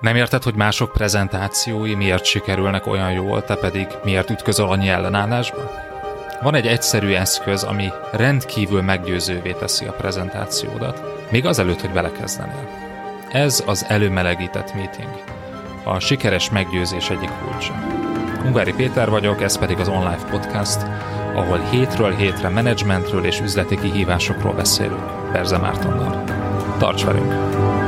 Nem érted, hogy mások prezentációi miért sikerülnek olyan jól, te pedig miért ütközöl annyi ellenállásba? Van egy egyszerű eszköz, ami rendkívül meggyőzővé teszi a prezentációdat, még azelőtt, hogy belekezdenél. Ez az előmelegített meeting. A sikeres meggyőzés egyik kulcsa. Ungári Péter vagyok, ez pedig az Online Podcast, ahol hétről hétre menedzsmentről és üzleti kihívásokról beszélünk. Berze Mártonnal. Tarts velünk!